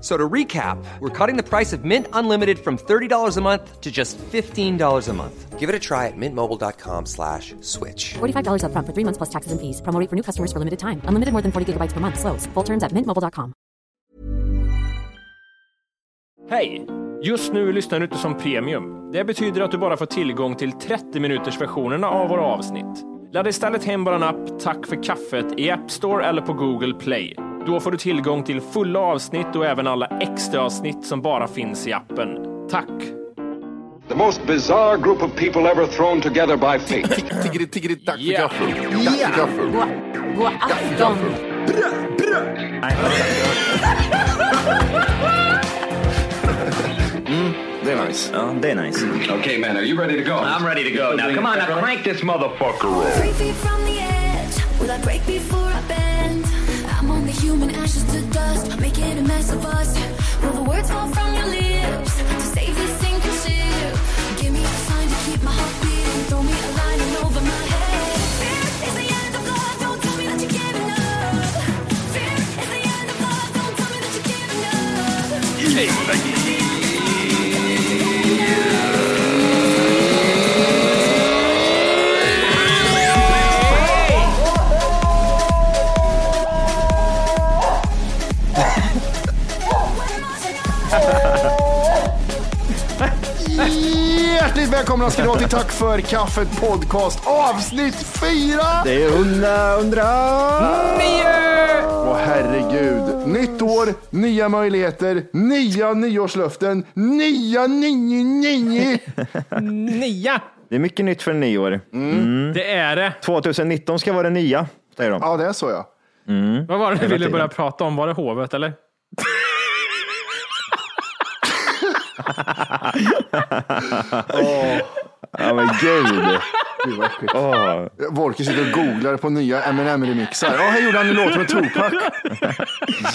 So to recap, we're cutting the price of Mint Unlimited from $30 a month to just $15 a month. Give it a try at mintmobile.com slash switch. $45 upfront for three months plus taxes and fees. Promo rate for new customers for limited time. Unlimited more than 40 gigabytes per month. Slows. Full terms at mintmobile.com. Hej! Just nu lyssnar du inte som premium. Det betyder att du bara får tillgång till 30 minuters versionerna av våra avsnitt. Ladda istället hem vår app Tack för kaffet i App Store eller på Google Play. Då får du tillgång till fulla avsnitt och även alla extra avsnitt som bara finns i appen. Tack! The most bizarre group of people ever thrown together by fate. Tiggeri, tiggeri, tack för gaffel. Tack för gaffel. God afton! Det är nice. Ja, det är nice. okay, man, are you ready to go? I'm ready to go. Now, come on, now crank this motherfucker up. Three feet from the edge. Will I break before I bend? Dust, making a mess of us. Will the words fall from your lips to save this sinking ship? Give me a sign to keep my heart beating. Throw me a line and over my head. Fear is the välkomna ska ni vara till Tack för kaffet podcast avsnitt fyra. Det är hundra, hundra. Åh herregud. Nytt år, nya möjligheter, nya nyårslöften, nya nio nio. Nia! Det är mycket nytt för nyår. Det är det. 2019 ska vara det nya, säger de. Ja, det är så ja. Vad var det du ville börja prata om? Var det hovet eller? Ja, men gud. Volker sitter och googlar på nya M&M remixar Ja, här gjorde han en låt med Tupac.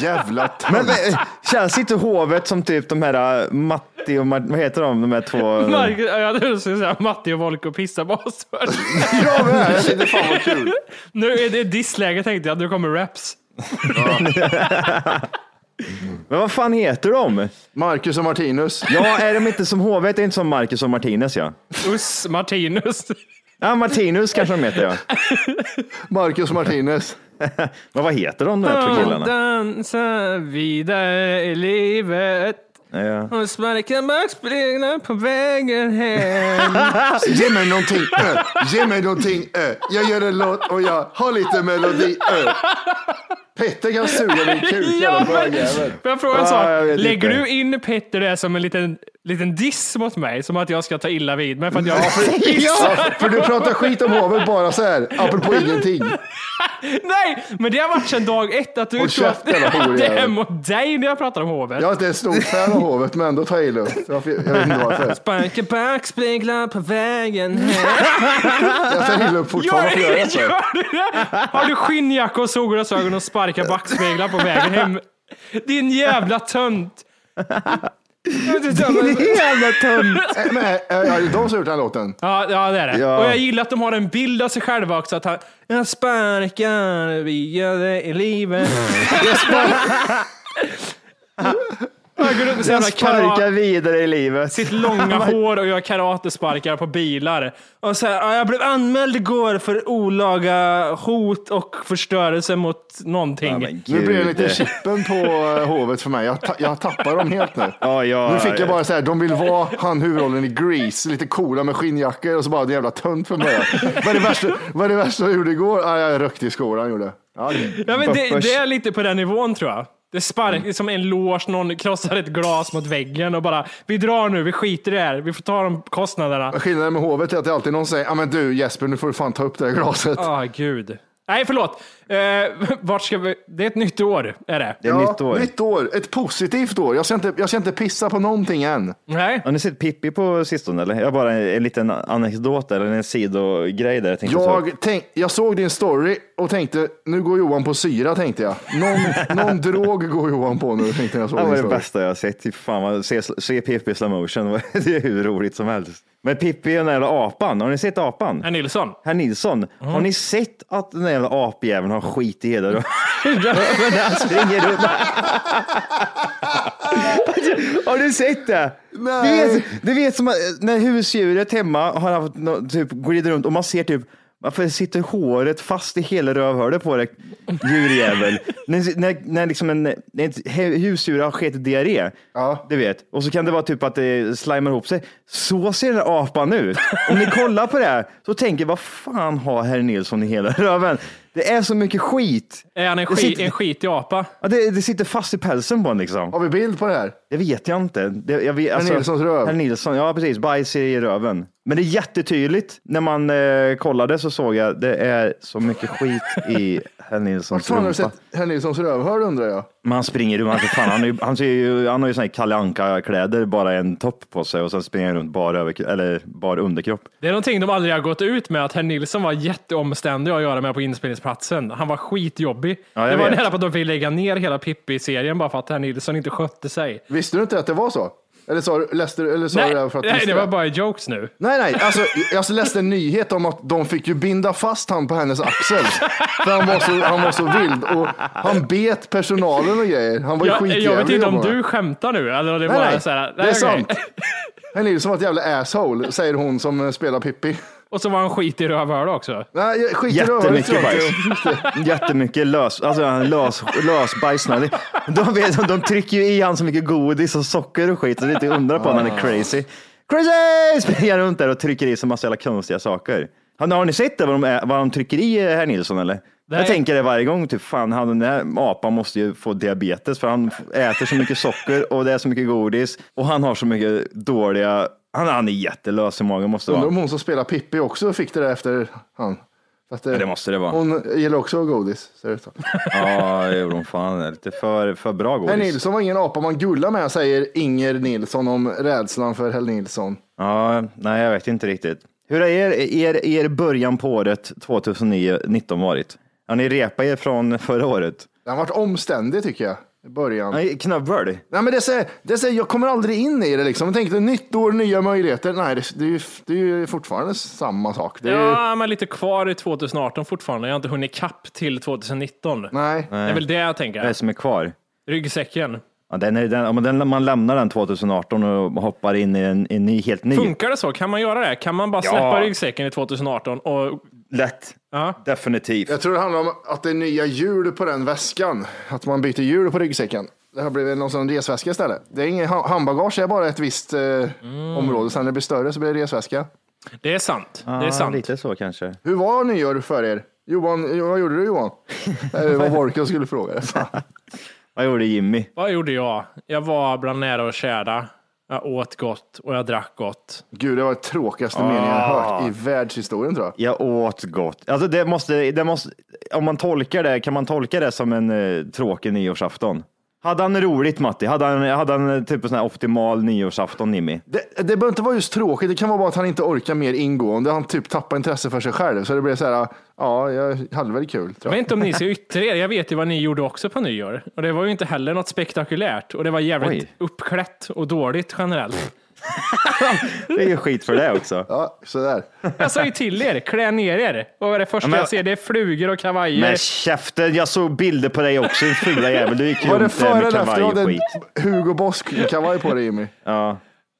Jävla Men tönt. eh, känns inte hovet som typ de här uh, Matti och Mar- vad heter de, de här två? Marcus, jag trodde du skulle säga Matti och Volker pissar på oss först. Jag med, jag tyckte fan vad kul. Nu är det dissläge tänkte jag, nu kommer raps. Men vad fan heter de? Marcus och Martinus. Ja, är de inte som hovet? Det är inte som Marcus och Martinez ja. Us Martinus. Ja, Martinus kanske de heter ja. Marcus och Martinus. Men vad heter de de här två killarna? Dansa vidare i livet Ja. och sparka backspeglar på vägen hem. Ge mig någonting, ö. Ge mig någonting, ö. Jag gör en låt och jag har lite melodi, ö. Petter kan suga min kuk, Ja, men-. Får jag fråga en sak? Lägger inte. du in Petter det som en liten, liten diss mot mig? Som att jag ska ta illa vid mig för att jag Ja, för du pratar skit om hovet bara så här, apropå ingenting. Nej, men det har varit sedan dag ett att du tror att det är mot dig när jag pratar om hovet. Jag är inte ett stort fan av hovet, men ändå jag illa upp. Jag jag vet inte varför. Sparka backspeglar på vägen. Jag tar illa upp fortfarande. Varför gör du det? Har du skinnjacka och solglasögon och sparkar backspeglar på vägen hem? Din jävla tönt. Jävla tönt. Äh, Men, äh, ja, de som har gjort den här låten. Ja, ja, det är det. Ja. Och jag gillar att de har en bild av sig själva också. Att han, jag sparkar vidare i livet. Jag går runt med Jag sparkar vidare i livet. sitt långa hår och gör karatesparkar på bilar. Och så här, ja, jag blev anmäld igår för olaga hot och förstörelse mot någonting. Ja, Nu blir det lite chippen på äh, hovet för mig. Jag, ta, jag tappar dem helt nu. Ja, ja, Nu fick jag bara så här, de vill vara han huvudrollen i Grease, lite coola med skinnjackor och så bara en jävla tönt för mig. Vad är det värsta, vad är det värsta jag gjorde igår? Ah, jag rökte i skolan gjorde. Ja, okej. Ja, men det, det är lite på den nivån tror jag. Det sparkar som en loge, någon krossar ett glas mot väggen och bara, vi drar nu, vi skiter i det här, vi får ta de kostnaderna. Skillnaden med hovet är att det alltid någon säger, ja men du Jesper, nu får du fan ta upp det här glaset. Ah, gud. Nej, förlåt. Eh, vart ska vi? Det är ett nytt år, är det? Det är nytt år. Nytt år, ett positivt år. Jag ska, inte, jag ska inte pissa på någonting än. Nej. Har ni sett Pippi på sistone eller? Jag har bara en, en liten anekdot eller en sidogrej där jag tänkte. Jag, tänk, jag såg din story och tänkte, nu går Johan på syra tänkte jag. Någon, någon drog går Johan på nu tänkte jag. såg Det din var det bästa jag har sett. Fan, se, se Pippi i slow motion. Det är hur roligt som helst. Men Pippi är den där apan. Har ni sett apan? Herr Nilsson. Herr Nilsson, har ni sett att den där apjäveln har skit i hela röven när han springer runt? har du sett det? Nej. Du vet, du vet som när husdjuret hemma har haft typ glider runt och man ser typ varför sitter håret fast i hela rövhålet på det djurjävel? när, när, när liksom en, när ett hu- husdjur har skitit diarré, Ja. du vet, och så kan det vara typ att det slimar ihop sig. Så ser den där apan ut. Om ni kollar på det här så tänker vad fan har herr Nilsson i hela röven? Det är så mycket skit. Är han en, skit, sitter- en skitig apa? Ja, det, det sitter fast i pälsen på honom liksom. Har vi bild på det här? Det vet jag inte. Det, jag vet, alltså, Nilssons röv. Herr Nilsson, ja precis. Bajs i röven. Men det är jättetydligt. När man eh, kollade så såg jag det är så mycket skit i herr Nilssons fan har du rumpa. sett herr Nilssons rövhål undrar jag? Men han springer runt. Han, fan, han, ju- han, ser ju, han har ju såna här Kalle Anka-kläder, bara en topp på sig och sen springer han runt bara, över, eller bara underkropp. Det är någonting de aldrig har gått ut med, att herr Nilsson var jätteomständig att göra med på inspelningsplatsen. Han var skitjobbig. Ja, det var vet. nära på att de fick lägga ner hela Pippi-serien bara för att herr Nilsson inte skötte sig. Visste du inte att det var så? Eller sa du, läste, du- eller sa Nej, du det för att nej det var bara jokes nu. Nej, nej, alltså, jag alltså läste en nyhet om att de fick ju binda fast han på hennes axel. För han var så, han var så vild och han bet personalen och grejer. Han var ju Jag, jag skitjävlig. vet inte om du skämtar nu, eller det är Nej, bara nej, så här, det är okej. sant. Herr Nilsson var ett jävla asshole, säger hon som eh, spelar Pippi. Och så var han skit i rövhålet också. Nej, skit i Jättemycket bajs. Jättemycket lös, alltså lös, lösbajs. De, de, vet, de trycker ju i han så mycket godis och socker och skit så det är inte undra på att han är crazy. Crazy! Springer runt där och trycker i sig massa jävla konstiga saker. Har, har ni sett det, vad, de är, vad de trycker i eh, herr Nilsson eller? Nej. Jag tänker det varje gång, typ fan han, den där apan måste ju få diabetes för han äter så mycket socker och det är så mycket godis och han har så mycket dåliga, han, han är jättelös i magen måste Undrar vara. om hon som spelar Pippi också fick det där efter han. Att, eh, Ja, det måste det vara. Hon gillar också godis. Ser det ut. Ja, det gjorde hon fan. Det är Lite för, för bra godis. Herr Nilsson var ingen apa man gullar med, säger Inger Nilsson om rädslan för herr Nilsson. Ja, nej, jag vet inte riktigt. Hur har er, er, er början på året 2019 varit? Har ni repat er från förra året? Den har varit omständig tycker jag. Början. Nej, knubbel. Nej, men det säger, det säger, jag kommer aldrig in i det liksom. Jag tänkte nytt år, nya möjligheter. Nej, det, det, är, ju, det är ju fortfarande samma sak. Det är, ju- Ja, men lite kvar i 2018 fortfarande. Jag har inte hunnit kapp till 2019. Nej, Det är väl det jag är det tänker. som är kvar? Ryggsäcken. Ja, den är, den, om den, man lämnar den 2018 och hoppar in i en, en ny, helt ny. Funkar det så? Kan man göra det? Kan man bara släppa Ja. ryggsäcken i 2018 och Lätt. Ja, Definitivt. jag tror det handlar om att det är nya hjul på den väskan. Att man byter hjul på ryggsäcken. Det har blivit någon sån resväska istället. Det är ingen ha- handbagage, det är bara ett visst eh, område. Sen när det blir större så blir det resväska. det är sant. Ja, det är sant. Lite så kanske. Hur var nyår för er? Johan, vad gjorde du Johan? Det var Volker skulle fråga. Vad gjorde Jimmy? Vad gjorde jag? Jag var bland nära och kära. Jag åt gott och jag drack gott. Gud, det var det tråkigaste meningen jag har hört i världshistorien tror jag. Jag åt gott. Alltså det måste, det måste, om man tolkar det, kan man tolka det som en eh, tråkig nyårsafton? Hade han roligt Matti? Hade han, hade han eh, typ en sån här optimal nyårsafton Jimmy? Det, det behöver inte vara just tråkigt, det kan vara bara att han inte orkar mer ingående. Han typ tappar intresse för sig själv. Så det blir så här, ja, jag hade väl kul. Jag Tror vet jag. inte om ni ska yttra er. Jag vet ju vad ni gjorde också på nyår. Och det var ju inte heller något spektakulärt. Och det var jävligt Oj. uppklätt och dåligt generellt. Det är ju skit för det också. Ja, sådär. Jag sa ju till er, klä ner er. Vad var det första Ja, men- jag ser? Det är flugor och kavajer. Men käften, jag såg bilder på dig också, din fula jävel. Du gick Var det runt före med eller efter du kavaj hade och en skit. Hugo Bosk-kavaj på dig Jimmy? Ja.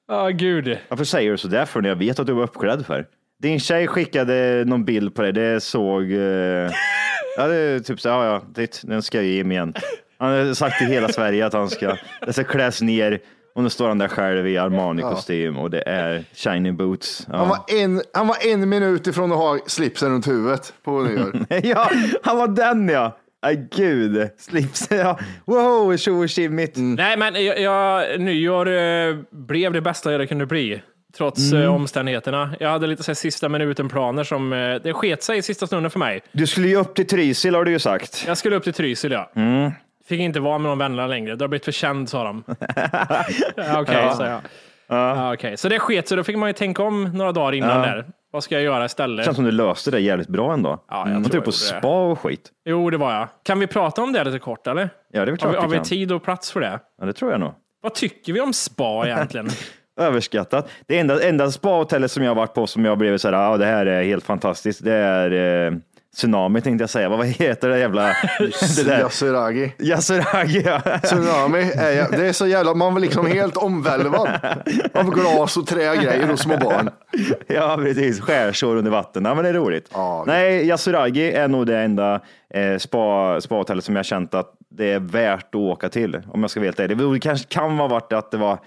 Ja, gud. Varför säger du sådär för när jag vet att du var uppklädd för? Din tjej skickade någon bild på dig, det såg... Eh... Ja, det är typ så ja ja, det, den ska jag ge mig igen. Han har sagt till hela Sverige att han ska, det ska kläs ner och nu står han där själv i Armani-kostym och det är shiny boots. Han, Ja. var en, han var en minut ifrån att ha slipsen runt huvudet på nyår. ja, han var den ja. Aj gud, slips. Ja. Wow, tjo och tjimmigt. Nej, men jag, jag, nyår eh, blev det bästa jag kunde bli. Trots eh, omständigheterna. Jag hade lite så här, sista minuten-planer som eh, det sket sig i sista stunden för mig. Du skulle ju upp till Trysil har du ju sagt. Jag skulle upp till Trysil, ja. Fick inte vara med någon vänner längre. Du har blivit för känd, sa de. Okej, Ja. sa jag. Ja, okej. Så det sket så då fick man ju tänka om några dagar innan Ja. där. Vad ska jag göra istället? Känns som du löste det jävligt bra ändå. Ja, jag Mm. tror typ på spa och skit. Jo, det var jag. Kan vi prata om det lite kort, eller? Ja, det är väl Har klart vi, har vi tid och plats för det? Ja, det tror jag nog. Vad tycker vi om spa egentligen? Överskattat. Det enda, enda spahotellet som jag har varit på som jag blev så här, ja det här är helt fantastiskt, det är eh, Tsunami tänkte jag säga. Vad heter det jävla... det där? Yasuragi. Yasuragi, ja. Tsunami, är, det är så jävla, man var liksom helt omvälvad av glas och trägrejer och små barn. Ja, precis. Skärsår under vatten. Ja, men det är roligt. Nej, Yasuragi är nog det enda eh, spa, spahotellet som jag känt att det är värt att åka till. Om jag ska veta det. Det kanske kan vara varit att det var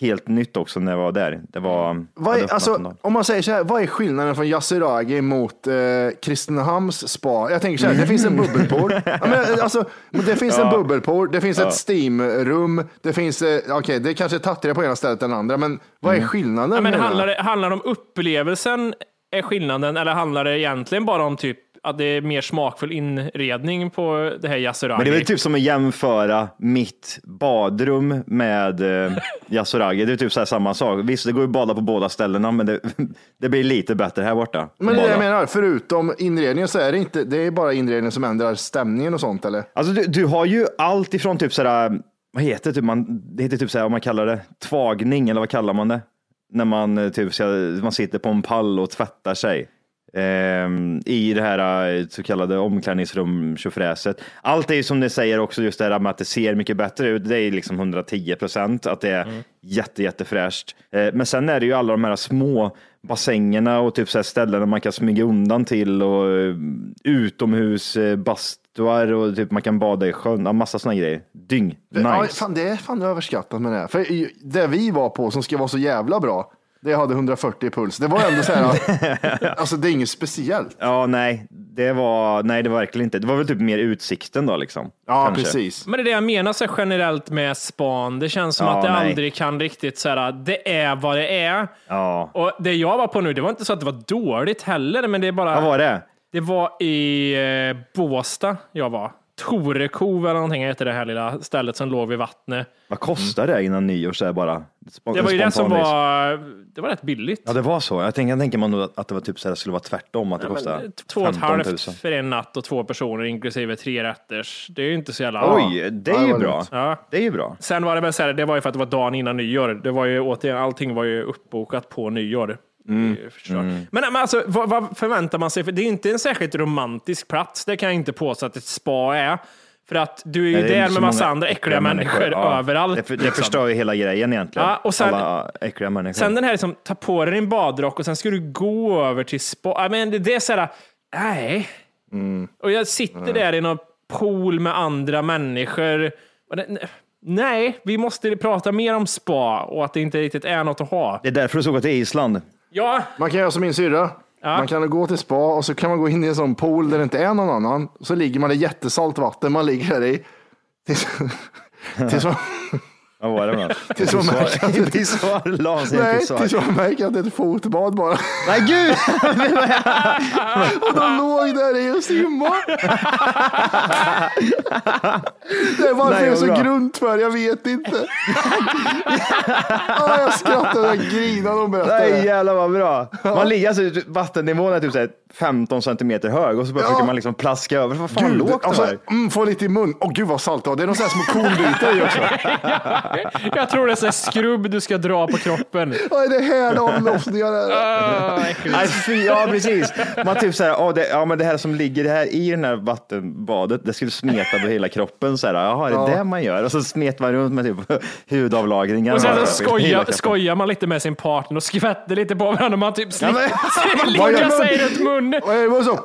helt nytt också när jag var där. Det var... Vad hade är, alltså, en om man säger så här, vad är skillnaden från Yasuragi mot eh, Kristinehamns spa? Jag tänker så här, det finns en bubbelpool. ja, men, alltså, men det finns en Ja. bubbelpool, det finns Ja. ett steamrum, det finns, eh, okej, det är kanske tattigare på ena stället än andra, men vad Mm. är skillnaden? Ja, men handlar, det, handlar det om upplevelsen är skillnaden eller handlar det egentligen bara om typ att det är mer smakfull inredning på det här Yasuragi? Men det är väl typ som att jämföra mitt badrum med eh, Yasuragi. Det är typ så här samma sak. Visst, det går ju att bada på båda ställena, men det, det blir lite bättre här borta. Men det är det jag menar, förutom inredningen så är det inte, det är bara inredningen som ändrar stämningen och sånt eller? Alltså du, du har ju allt ifrån typ sådär, vad heter det, typ man, det heter typ såhär, om man kallar det tvagning eller vad kallar man det? När man eh, typ, man sitter på en pall och tvättar sig. Ehm, I det här eh, så kallade omklädningsrum tjofräset. Allt är ju som ni säger också just det här med att det ser mycket bättre ut. Det är liksom 110 procent att det är jätte, jättefräscht. Eh, men sen är det ju alla de här små bassängerna och typ så här ställen där man kan smyga undan till och eh, utomhus bastuar och typ man kan bada i sjön. Ja, massa sådana grejer. Dyng. Ja, Nice. fan, det är fan överskattat med det här. För det vi var på som ska vara så jävla bra, det hade 140 i puls. Det var ändå så här, alltså det är inget speciellt. Ja, nej, det var, nej, det var verkligen inte. Det var väl typ mer utsikten då liksom. Ja, Kanske. precis. Men det är det jag menar så generellt med span. Det känns som Ja, att det nej. aldrig kan riktigt så här, det är vad det är. Ja. Och det jag var på nu, det var inte så att det var dåligt heller, men det är bara... Vad var det? Det var i eh, Båstad jag var. Torekov eller någonting heter det här lilla stället som låg vid vattnet. Vad kostar det innan nyår så här bara? Det var ju det som var, det var rätt billigt. Ja, det var så. Jag tänker, jag tänker man nog att det var typ så här, det skulle vara tvärtom, att det kostade Två och ett 15 000. halvt för en natt och två personer inklusive tre rätters. Det är ju inte så jävla... Oj, det Ja, är ju var bra. Ja. Det är ju bra. Sen var det väl så här, det var ju för att det var dagen innan nyår. Det var ju återigen, allting var ju uppbokat på nyår. Mm. Det är förstört. Men, men alltså, vad, vad förväntar man sig? För det är inte en särskilt romantisk plats. Det kan jag inte påstå att ett spa är. För att du är ju Nej, det är där så med massa andra äckliga människor, Ja. överallt. Det, för, det liksom. förstör ju hela grejen egentligen. Ja, och sen- Alla äckliga människor. Sen den här liksom, ta på dig din badrock och sen ska du gå över till spa. Ja, Men det, det är såhär, nej. Mm. Och jag sitter där i någon pool med andra människor. Det, nej, vi måste prata mer om spa och att det inte riktigt är något att ha. Det är därför du ska gå till Island. Ja, Man kan göra som min syrra. Ja. Man kan gå till spa och så kan man gå in i en sån pool där det inte är någon annan. Så ligger man i jättesalt vatten man ligger där i. Tills, tills man, Vad var det tills märker att det, Pissoar, nej, pissoar. tills man märker att det är ett fotbad bara. Nej gud! Och de låg där i och simmade. Det är varför jag är så bra. grunt för, jag vet inte. Ja, jag skrattade och grinade och berättade Nej det. jävlar vad bra. Man ligger alltså, vattennivån är typ så här 15 centimeter hög och så bara Ja. försöker man liksom plaska över. Vad fan Gud, lågt det alltså, var. mm, få lite i mun. Åh gud vad salt det var. Det är några sådana små kornbitar i också. jag tror det är så här skrubb du ska dra på kroppen. Vad är det här avlossningar? är? Ah, ja precis. Man typ såhär, oh, det, ja men det här som ligger det här i den här vattenbadet, det skulle smeta över hela kroppen. Så här, Jaha, det är det man gör? Och så smetar man runt med typ hudavlagringar. Och sen så Hela skojar, man lite med sin partner och skvätter lite på varandra. Man typ Ja, gör ligga man? sig runt munnen. Är det? Så?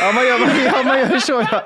Ja, man gör, man, ja, man gör så. Ja.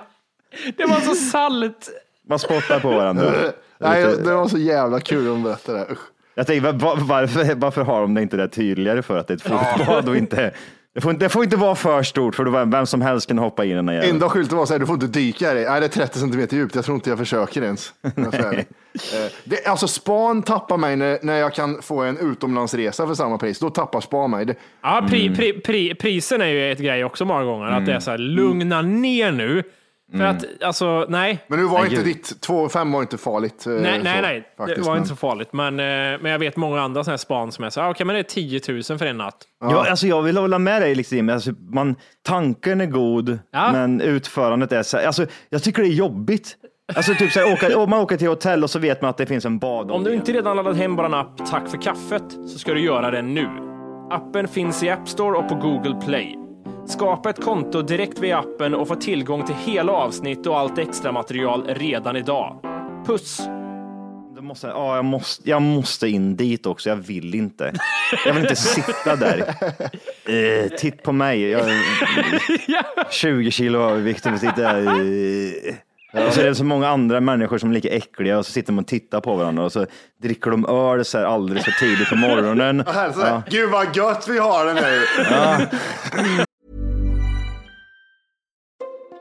Det var så salt. Man spottar på varandra. Nej, det var så jävla kul att de berättade det. Usch. Jag var, varför, varför har de det inte där tydligare för att det är ett fotbad och inte Det får, inte- det får inte vara för stort för då vem som helst kan hoppa in i den jäveln. Enda skylten var så här, du får inte dyka i det. Nej, det är 30 centimeter djupt. Jag tror inte jag försöker ens. Jag. Eh, det, alltså span tappar mig när, när jag kan få en utomlandsresa för samma pris. Då tappar span mig. Det, Ja, pri, Mm. pri, pri, prisen är ju ett grej också många gånger. Att det är så här, lugna ner nu. För Mm. att, alltså, nej. men nu var Nej, inte gud. ditt 2,5 var inte farligt. eh, Nej, så, nej, nej. det faktiskt, var men- inte så farligt. Men, eh, men jag vet många andra sådana här span som är så här, okej, men det är 10 000 för en natt. Ja, alltså jag vill hålla med dig, liksom. alltså, man, tanken är god, Ja. men utförandet är så här, alltså, jag tycker det är jobbigt. Alltså typ så här, åka, om man åker till hotell och så vet man att det finns en bad. Om du inte redan laddat hem bara en app Tack för kaffet så ska du göra det nu. Appen finns i App Store och på Google Play. Skapa ett konto direkt via appen och få tillgång till hela avsnitt och allt extra material redan idag. Puss! Då måste, ja, jag, måste, jag måste in dit också, jag vill inte. Jag vill inte sitta där. Eh, titt på mig, jag är 20 kilo överviktig och sitter där. Eh. Och så är det så många andra människor som är lika äckliga och så sitter man och tittar på varandra och så dricker de öl så här alldeles för tidigt på morgonen. Här, Gud vad gött vi har det nu.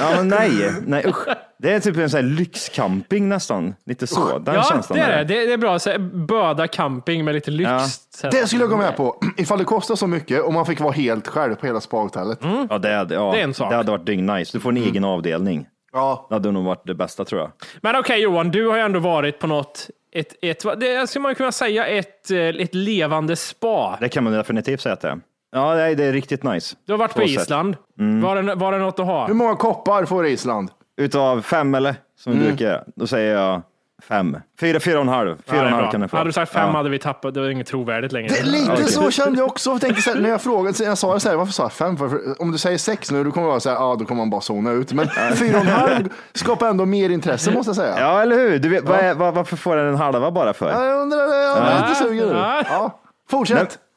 Ja, men nej, nej usch. Det är typ en sån här lyxcamping nästan. Lite så. Den ja, känslan det är det. det. Det är bra. Så här, Böda camping med lite lyx. Ja. Så här. Det skulle jag gå med på. Ifall det kostar så mycket och man fick vara helt själv på hela spahotellet. Ja, det, hade, ja, Det är en sak. det hade varit dyngnice. Du får en egen avdelning. Ja. Det hade nog varit det bästa tror jag. Men okej Johan, du har ju ändå varit på något, ett, ett, det skulle man kunna säga, ett, eh, ett levande spa. Det kan man definitivt säga att det är. Ja, nej, det är riktigt nice. Du har varit på sätt. Island. Var, det, var det något att ha? Hur många koppar får Island? Utav fem eller? Som Mm. du brukar göra. Då säger jag fem. Fyra, fyra och en halv. Fyra Ja, det och en halv kan du få. Hade du sagt fem Ja. hade vi tappat, det var inget trovärdigt längre. Det är lite Okej. så kände jag också. Jag tänkte så här, när jag frågade, så jag sa det så här, varför sa jag fem? För, för, om du säger sex nu, då kommer jag vara så här, ja, då kommer man bara zona ut. Men fyra och en halv skapar ändå mer intresse måste jag säga. Ja, eller hur? Du vet, vad är, vad, varför får den en halva bara för? Ja, Jag undrar, jag är lite sugen nu. Ja. Ja.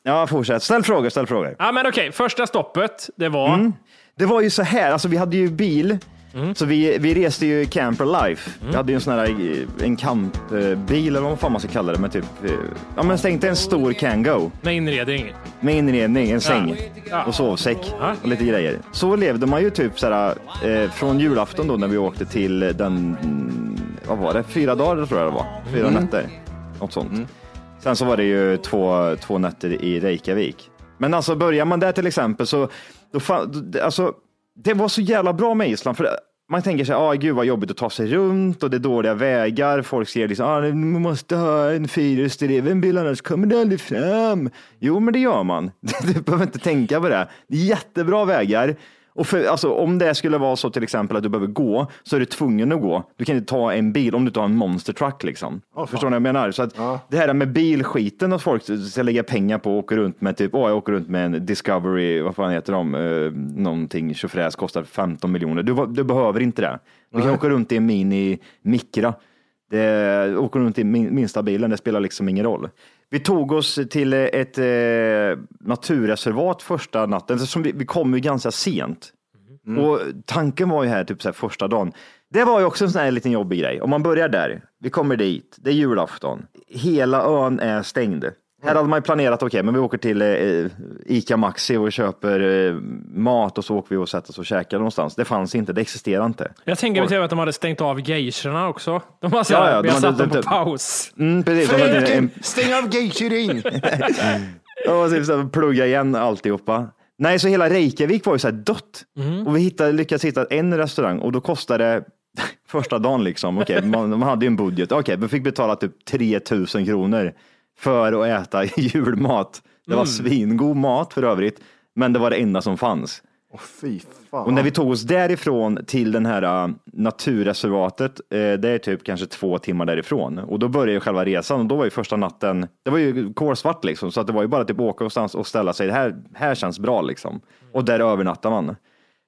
Ja, fortsätt. Ställ frågor, ställ frågor. Ja men okej, första stoppet, det var... Mm. Det var ju så här, alltså vi hade ju bil, Mm. så vi, vi reste ju camper life. Vi hade ju en sån här, eh, en campbil eller vad fan man ska kalla det, med typ, eh, ja men tänk dig en stor Kango Med inredning. med inredning, en säng Ja. och sovsäck Ja. och lite grejer. Så levde man ju typ såhär, eh, från julafton då när vi åkte till den, mm, vad var det, fyra dagar tror jag det var, fyra Mm. nätter. Något sånt. Sen så var det ju två, två nätter i Reykjavik. Men alltså börjar man där till exempel så, då fan, alltså, det var så jävla bra med Island. För man tänker sig, ah, gud vad jobbigt att ta sig runt och det är dåliga vägar. Folk ser liksom, ah, man måste ha en fyrhjulsdriven bil annars kommer du aldrig fram. Jo, men det gör man. Du behöver inte tänka på det. Det är jättebra vägar. Och för, alltså, om det skulle vara så till exempel att du behöver gå så är du tvungen att gå. Du kan inte ta en bil om du tar en monster truck liksom. Förstår ni vad jag menar? Så att det här med bilskiten att folk ska lägga pengar på och åka runt med typ, åh jag åker runt med en Discovery, vad fan heter de, uh, någonting tjofräs kostar 15 miljoner. Du, du behöver inte det. Du kan åka runt i en Mini Micra. Det, åker runt i min, minsta bilen, det spelar liksom ingen roll. Vi tog oss till ett eh, naturreservat första natten, som vi, vi kom ju ganska sent. Och tanken var ju här, typ så här, första dagen. Det var ju också en sån här liten jobbig grej. Om man börjar där, vi kommer dit, det är julafton. Hela ön är stängd. Här hade man ju planerat, okej, men vi åker till eh, Ica Maxi och köper eh, mat och så åker vi och sätter oss och käkar någonstans. Det fanns inte, det existerar inte. Jag tänker mig till att de hade stängt av geishorna också. De har, Ja, ja, de hade- satt dem på de- paus. Mm, precis, de hade en, Fredrik, stäng av geishirin. Och typ så plugga igen alltihopa. Nej, så hela Reykjavik var ju så här dött. Och vi hittade, lyckades hitta en restaurang och då kostade det första dagen liksom. Okej, man, man hade ju en budget. Okej, vi fick betala typ 3000 kronor för att äta julmat. Det var svingod mat för övrigt, men det var det enda som fanns. Åh, fy fan. Och när vi tog oss därifrån till den här uh, naturreservatet, eh, det är typ kanske två timmar därifrån. Och då började ju själva resan och då var ju första natten, det var ju kolsvart liksom, så att det var ju bara typ åka någonstans och ställa sig. Det här, här känns bra liksom. Och där övernattar man.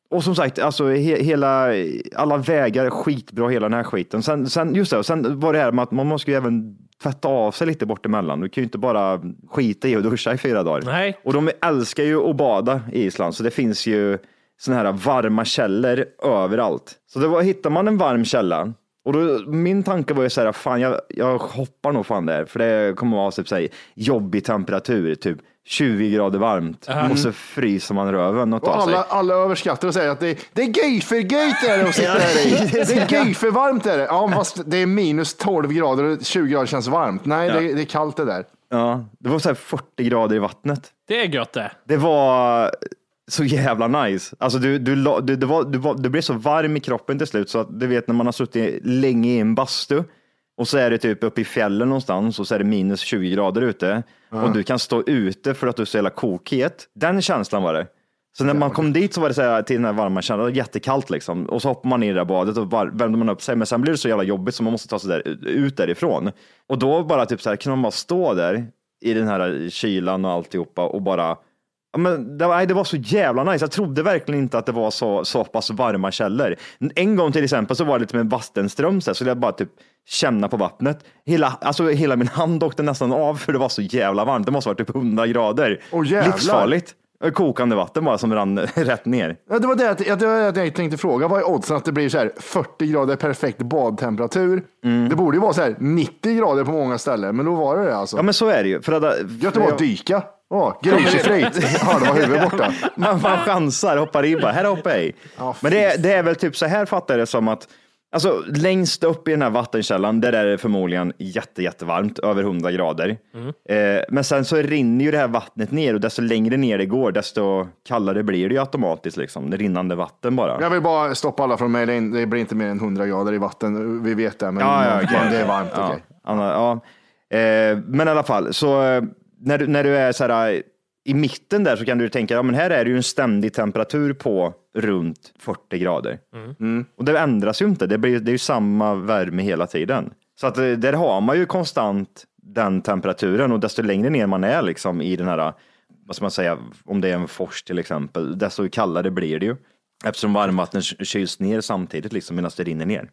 Och som sagt, alltså he, hela, alla vägar är skitbra, hela den här skiten. Sen, sen, just det, sen var det här med att man måste ju även tvätta av sig lite bort emellan. Du kan ju inte bara skita i och duscha i fyra dagar. Nej. Och de älskar ju att bada i Island, så det finns ju såna här varma källor överallt. Så var, hittar man en varm källa, och då, min tanke var ju så här, fan jag, jag hoppar nog fan där, för det kommer att vara typ så här, jobbig temperatur, typ 20 grader varmt och så fryser man röven och Och tar sig. alla, alla överskattar och säger att det, det är gayfergate är det att sitta där i. Det är gayfervarmt är det. Ja, fast det är minus 12 grader och 20 grader känns varmt. Nej, det, det är kallt det där. Ja, det var så här 40 grader i vattnet. Det är gött det. Det var så jävla nice. Alltså du, du, du, det var, du, var, du blev så varm i kroppen till slut så att du vet när man har suttit länge i en bastu och så är det typ uppe i fjällen någonstans och så är det minus 20 grader ute och du kan stå ute för att du är så jävla kokhet. Den känslan var det. Så när man kom dit så var det så här, till den här varma känslan, jättekallt liksom. Och så hoppar man i det där badet och var, värmde man upp sig. Men sen blir det så jävla jobbigt så man måste ta sig där, ut därifrån. Och då bara typ så här, kunde man bara stå där i den här kylan och alltihopa och bara men det, var, det var så jävla nice. Jag trodde verkligen inte att det var så, så pass varma källor. En gång till exempel så var det lite med vattenström så, här, så jag bara typ känna på vattnet. Hela, alltså, hela min hand åkte nästan av för det var så jävla varmt. Det måste ha varit typ 100 grader. Jävlar. Livsfarligt. Kokande vatten bara som rann rätt ner. Ja, det var det, att- det, var det jag tänkte fråga. Vad är oddsen att det blir så här 40 grader perfekt badtemperatur? Det borde ju vara så här 90 grader på många ställen, men då var det det alltså. Ja men så är det ju. För att, att vara och dyka. Åh, grisefröjt. Hörde var huvudet borta. man, man chansar, hoppar in bara, här hoppar jag i. Ja, Men det, är- det är väl typ så här fattar jag det som att Alltså längst upp i den här vattenkällan, där är det förmodligen jätte, jättevarmt, över 100 grader. Eh, men sen så rinner ju det här vattnet ner och desto längre ner det går, desto kallare blir det ju automatiskt liksom. Det rinnande vatten bara. Jag vill bara stoppa alla från mig. Det blir inte mer än 100 grader i vatten. Vi vet det, men, Ja, ja, men det är varmt. Ja, okej. Anna, ja. Eh, men i alla fall, så eh, när du, när du är så här eh, i mitten där så kan du tänka, ja men här är det ju en ständig temperatur på runt 40 grader. Mm. Och det ändras ju inte, det, blir, det är ju samma värme hela tiden. Så att eh, där har man ju konstant den temperaturen och desto längre ner man är liksom i den här, vad ska man säga, om det är en fors till exempel, desto kallare blir det ju. Eftersom varmvattnet kyls ner samtidigt liksom medan det rinner ner.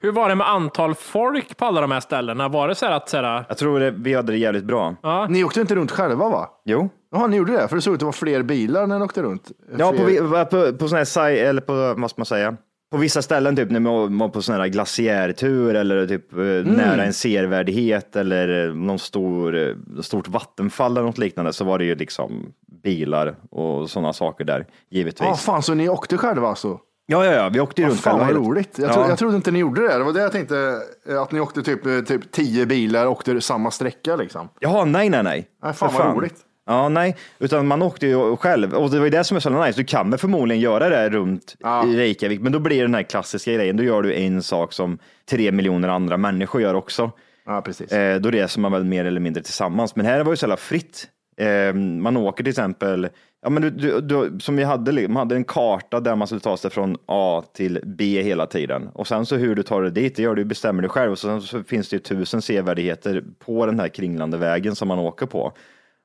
Hur var det med antal folk på alla de här ställena? Var det så här att så här, Jag tror det, vi hade det jävligt bra. Ni åkte inte runt själva va? Jo. Jaha, ni gjorde det? För det såg ut att vara fler bilar när ni åkte runt. Ja, på, Fler- vi- på, på sådana här, eller på, vad ska man säga? På vissa ställen, typ när man var på sån här glaciärtur eller typ eh, nära en servärdighet eller eh, någon stor, eh, stort vattenfall eller något liknande så var det ju liksom bilar och sådana saker där, givetvis. Ja, fan, så ni åkte själva alltså? Ja, ja, ja, vi åkte ju Ja, runt fan vad hela- roligt. Jag, Ja. tro, jag trodde inte ni gjorde det. Det var det jag tänkte, att ni åkte typ, typ tio bilar och åkte samma sträcka liksom. Jaha, nej, nej, nej. Nej, fan vad roligt. Ja, nej, utan man åkte ju själv och det var ju det som är så nice. Du kan väl förmodligen göra det runt Ja. i Reykjavik, men då blir det den här klassiska grejen. Då gör du en sak som tre miljoner andra människor gör också. Ja, precis. Eh, då reser man väl mer eller mindre tillsammans. Men här var ju så jävla fritt. Eh, man åker till exempel, ja, men du, du, du, som vi hade, man hade en karta där man skulle ta sig från A till B hela tiden. Och sen så hur du tar dig dit, det gör du, bestämmer du själv. Och sen så finns det ju tusen sevärdheter på den här kringlande vägen som man åker på.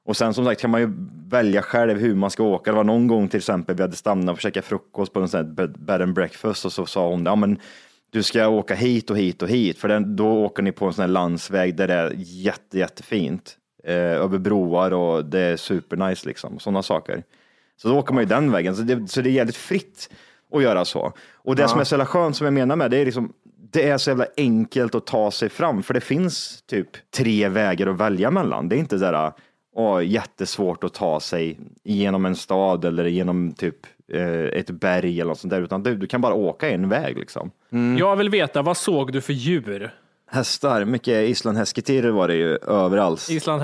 Och sen som sagt kan man ju välja själv hur man ska åka. Det var någon gång till exempel vi hade stannat och käkat frukost på en sån här bed, and breakfast och så sa hon, ja men du ska åka hit och hit och hit för den, då åker ni på en sån här landsväg där det är jätte, jättefint. Eh, över broar och det är supernice liksom, sådana saker. Så då åker man ju den vägen, så det, så det är jävligt fritt att göra så. Och det som är så jävla skönt som jag menar med det är liksom det är så jävla enkelt att ta sig fram, för det finns typ tre vägar att välja mellan. Det är inte där åh, jättesvårt att ta sig genom en stad eller genom typ eh, ett berg eller något sånt där, utan du, du kan bara åka en väg liksom. Jag vill veta, vad såg du för djur? Hästar, mycket islandshäsketirr var det ju överallt. Island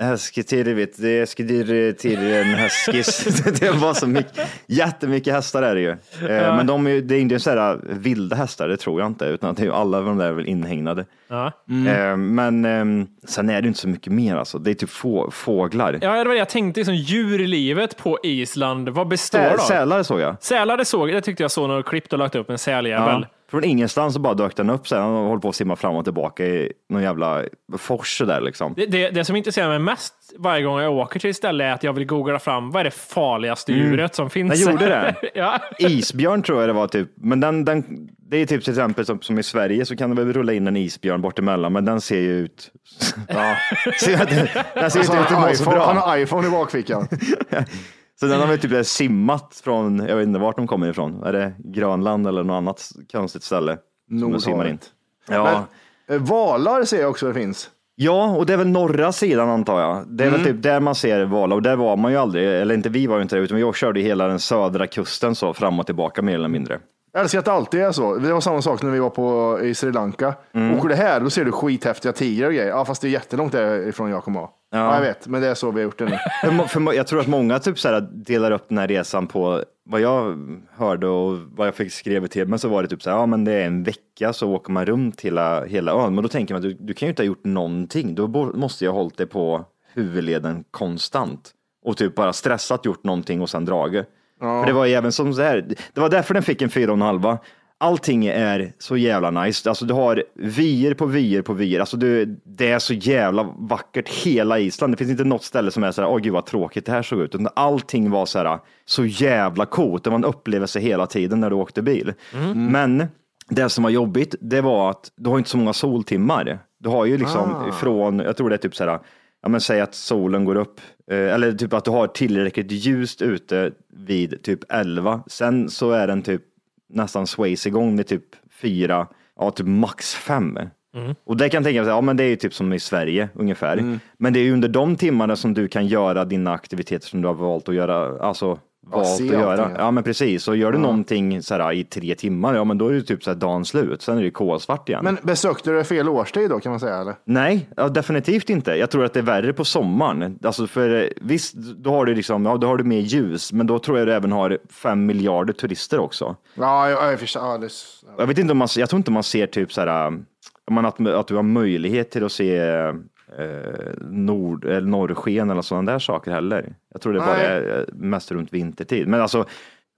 Husky? Häsketirvit, det är skidir till en häskis. det var så mycket, jättemycket hästar är det ju. Eh, Men de är, det är inte så här vilda hästar, det tror jag inte, utan det är ju alla de där är väl inhägnade. Ja. Eh, Men ehm, sen är det inte så mycket mer alltså. Det är typ få, fåglar. Ja, det var det jag tänkte. Liksom, djurlivet på Island, vad består Sä, av? sälar såg jag. Sälar, det såg jag. Det tyckte jag såg några klipp och lagt upp en säljävel. Ja. Från ingenstans så bara dök den upp. Här. Han håller på att simma fram och tillbaka i någon jävla fors där liksom. Det, det, det som intresserar mig mest varje gång jag åker till ett ställe är att jag vill googla fram vad är det farligaste djuret som finns. Den gjorde det? ja. Isbjörn tror jag det var typ. Men den, den, det är typ till exempel som, som i Sverige så kan du väl rulla in en isbjörn bort emellan. Men den ser ju ut. Ja. ser, den, ser Alltså, inte ut att han, må så han bra. har iPhone i bakfickan. Så den har väl typ simmat från, jag vet inte vart de kommer ifrån. Är det Grönland eller något annat konstigt ställe? Som de simmar in. Ja. Men, eh, valar ser jag också det finns. Ja, och det är väl norra sidan antar jag. Det är Mm. väl typ där man ser valar och där var man ju aldrig, eller inte vi var ju inte där, utan vi körde hela den södra kusten så fram och tillbaka mer eller mindre. Jag älskar att det alltid är så. Det var samma sak när vi var på, i Sri Lanka. Mm. Åker du här, då ser du skithäftiga tigrar och grejer. Ja, fast det är jättelångt därifrån jag kommer ha. Ja. jag vet, men det är så vi har gjort det nu. För, för, jag tror att många typ så här delar upp den här resan på vad jag hörde och vad jag fick skrivet till men så var det typ så här, ja men det är en vecka så åker man runt hela, hela ön. Men då tänker man att du, du kan ju inte ha gjort någonting. Då måste jag ha hållit dig på huvudleden konstant och typ bara stressat gjort någonting och sen dragit. För det var ju även som så här, det var därför den fick en fyra och en halva. Allting är så jävla nice. Alltså du har vyer på vyer på vyer. Alltså du, det är så jävla vackert hela Island. Det finns inte något ställe som är så här, åh gud vad tråkigt det här såg ut. Utan allting var så här, så jävla coolt. Det var en upplevelse hela tiden när du åkte bil. Men det som var jobbigt, det var att du har inte så många soltimmar. Du har ju liksom från, jag tror det är typ så här, ja men säg att solen går upp, eh, eller typ att du har tillräckligt ljust ute vid typ 11. Sen så är den typ nästan sways igång med typ fyra, ja typ max fem. Och det kan jag tänka mig, ja men det är ju typ som i Sverige ungefär. Men det är ju under de timmarna som du kan göra dina aktiviteter som du har valt att göra, alltså valt att göra. allting, ja. Men precis, och gör du någonting så här, i tre timmar, ja men då är det typ så här dagen slut, sen är det kolsvart igen. Men besökte du fel årstid då kan man säga eller? Nej, ja, definitivt inte. Jag tror att det är värre på sommaren. Alltså för, eh, visst, då har du liksom, ja, då har du mer ljus, men då tror jag du även har fem miljarder turister också. Ja, jag, jag. Ja, det, Jag vet inte om man, jag tror inte man ser typ så här, om man, att, att du har möjlighet till att se eh, nord, eller norrsken eller sådana där saker heller. Jag tror det bara Nej. är eh, mest runt vintertid. Men alltså,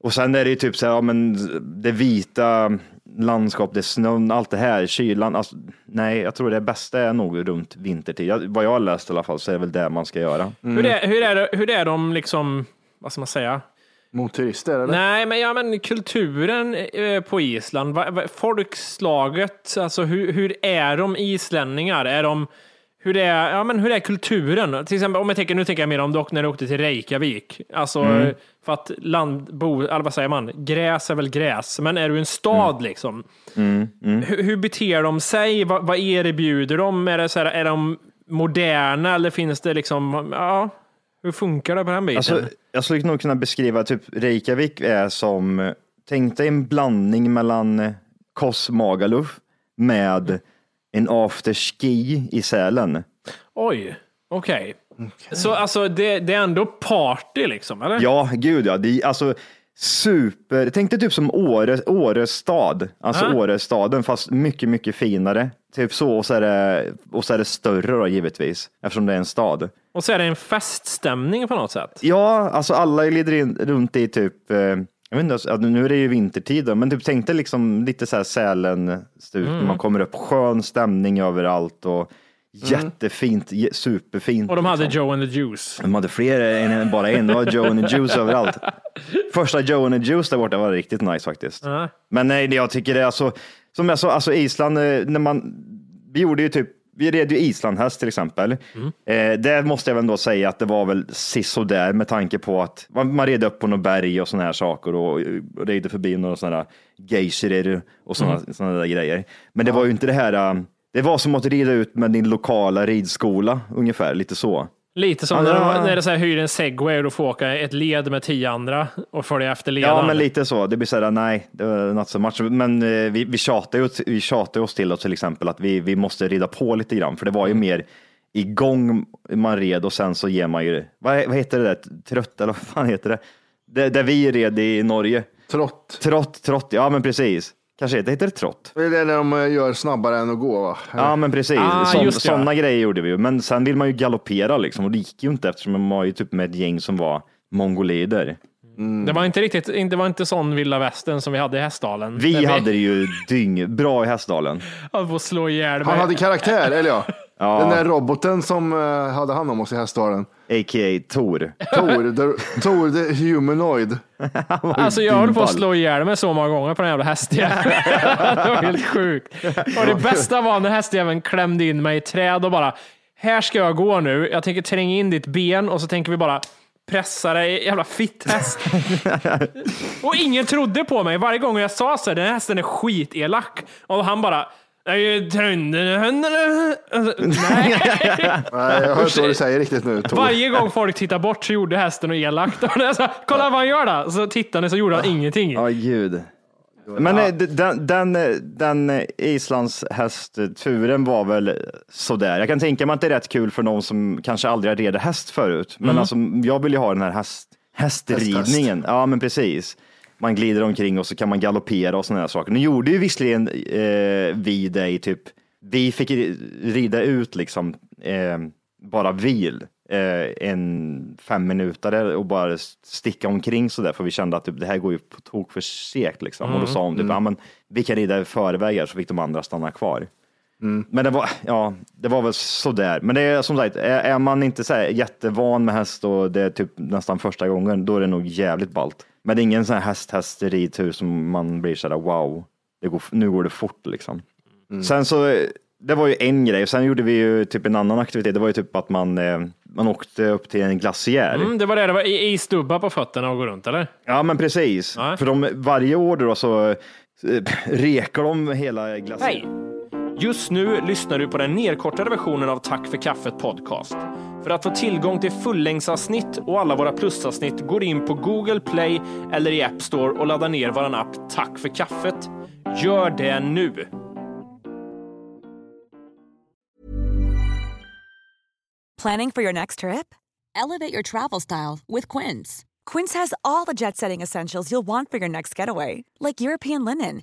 och sen är det ju typ så här, ja, men det vita landskap, det är snön, allt det här, kylan. Alltså, nej, jag tror det bästa är nog runt vintertid. Jag, vad jag har läst i alla fall så är det väl det man ska göra. Hur, är, hur, är det, hur är de liksom, vad ska man säga? mot turister eller? Nej, men, ja, men kulturen eh, på Island, va, va, folkslaget, alltså hur, hur är de islänningar? Är de, hur är, ja, men hur är kulturen? Till exempel, om jag tänker, nu tänker jag mer om åkte, när du åkte till Reykjavik. Alltså, Mm. för att landbo, eller vad säger man? Gräs är väl gräs, men är du en stad liksom? Mm, Hur, hur beter de sig? Vad, vad erbjuder de? Är, det så här, är de moderna eller finns det liksom, ja, hur funkar det på den biten? Alltså, jag skulle nog kunna beskriva typ Reykjavik är som, tänk dig en blandning mellan Kos Magaluf med en afterski i Sälen. Oj, okej. Så alltså det, det är ändå party liksom, eller? Ja, gud ja. Det är alltså super, tänk dig typ som Åre, Åre stad, alltså Ah. Årestaden fast mycket, mycket finare. Typ så och så är det, och så är det större då givetvis eftersom det är en stad. Och så är det en feststämning på något sätt. Ja, alltså alla glider in runt i typ, eh, jag vet inte, alltså, nu är det ju vintertid då, men typ tänkte liksom lite så här Sälen-stuk, Mm. man kommer upp, skön stämning överallt och jättefint, je- superfint. Och de hade liksom. Joe and the Juice. De hade fler än bara en, det var Joe and the Juice överallt. Första Joe and the Juice där borta var riktigt nice faktiskt. Ja. Men nej, jag tycker det är alltså, som jag sa, alltså Island, eh, när man, vi gjorde ju typ, vi red ju islandhäst till exempel. Eh, det måste jag väl ändå säga att det var väl sisådär med tanke på att man, man red upp på något berg och sådana här saker och, och red förbi några sådana här geysirer och sådana såna där grejer. Men det var ju inte det här, eh, det var som att rida ut med din lokala ridskola ungefär, lite så. Lite som Ja, när, de, när det så här hyr en segway och du får åka ett led med tio andra och följa efter ledaren. Ja, men lite så. Det blir så här, nej, det var not so much. Men eh, vi, vi tjatar ju vi tjatar oss till oss till exempel att vi, vi måste rida på lite grann, för det var ju mer igång man red och sen så ger man ju, vad, vad heter det där, trött eller vad fan heter det? det där vi red i Norge. Trott. Trott, trott, ja men precis. Kanske heter heter det trott. Det är det när de eh, gör snabbare än att gå va? Ja men precis, Ah, Sån, ja. sådana grejer gjorde vi ju. Men sen vill man ju galoppera liksom och det gick ju inte eftersom man var ju typ med ett gäng som var mongolider. Det var inte riktigt, det var inte sån vilda västern som vi hade i Hästdalen. Vi hade det ju dyng, bra i Hästdalen. slå ihjäl Han hade karaktär, eller ja. Ja. Den där roboten som eh, hade hand om oss i Hästdalen. A.k.a. Tor. Tor, the, Tor the humanoid. Alltså jag höll på att slå ihjäl mig så många gånger på den jävla hästjäveln. det var helt sjukt. Och det bästa var när hästjäveln klämde in mig i träd och bara, här ska jag gå nu. Jag tänker tränga in ditt ben och så tänker vi bara pressa dig, jävla fitthäst. och ingen trodde på mig. Varje gång jag sa så här, den här hästen är skitelak. Och han bara, "Nej, trönden- Alltså, Nej. Nej, jag hör inte vad du säger riktigt nu, Tor. Varje gång folk tittar bort så gjorde hästen elakt. Och sa, Kolla vad han gör då! Så tittade han så gjorde han ingenting. Ja, gud. Men eh, den, den, eh, den eh, islandshästturen var väl sådär. Jag kan tänka mig att det är rätt kul för någon som kanske aldrig har ridit häst förut. Men alltså, jag vill ju ha den här häst, hästridningen. Ja, men precis. Man glider omkring och så kan man galoppera och sådana här saker. Nu gjorde ju visserligen eh, vi det i typ, vi fick ri- rida ut liksom eh, bara vil eh, en fem minuter och bara sticka omkring så där för vi kände att typ, det här går ju på tok för segt liksom. Och då sa hon typ, ja men vi kan rida i förväg här så fick de andra stanna kvar. Men det var, ja, det var väl sådär. Men det är som sagt, är, är man inte så här jättevan med häst och det är typ nästan första gången, då är det nog jävligt ballt. Men det är ingen sån här häst-häst-ridtur som man blir sådär wow, det går, nu går det fort liksom. Sen så, det var ju en grej. Sen gjorde vi ju typ en annan aktivitet. Det var ju typ att man, eh, man åkte upp till en glaciär. Mm, det var det, det var i- isdubbar på fötterna och gå runt eller? Ja, men precis. Nej. För de, varje år då så eh, rekar de hela glaciären. Hej! Just nu lyssnar du på den nedkortade versionen av Tack för kaffet podcast. För att få tillgång till fullängdsavsnitt och alla våra plusavsnitt går in på Google Play eller i App Store och laddar ner vår app Tack för kaffet. Gör det nu! Planning for your next trip? Elevate your travel style with Quince. Quince has all the jet setting essentials you'll want for your next getaway, like European linen,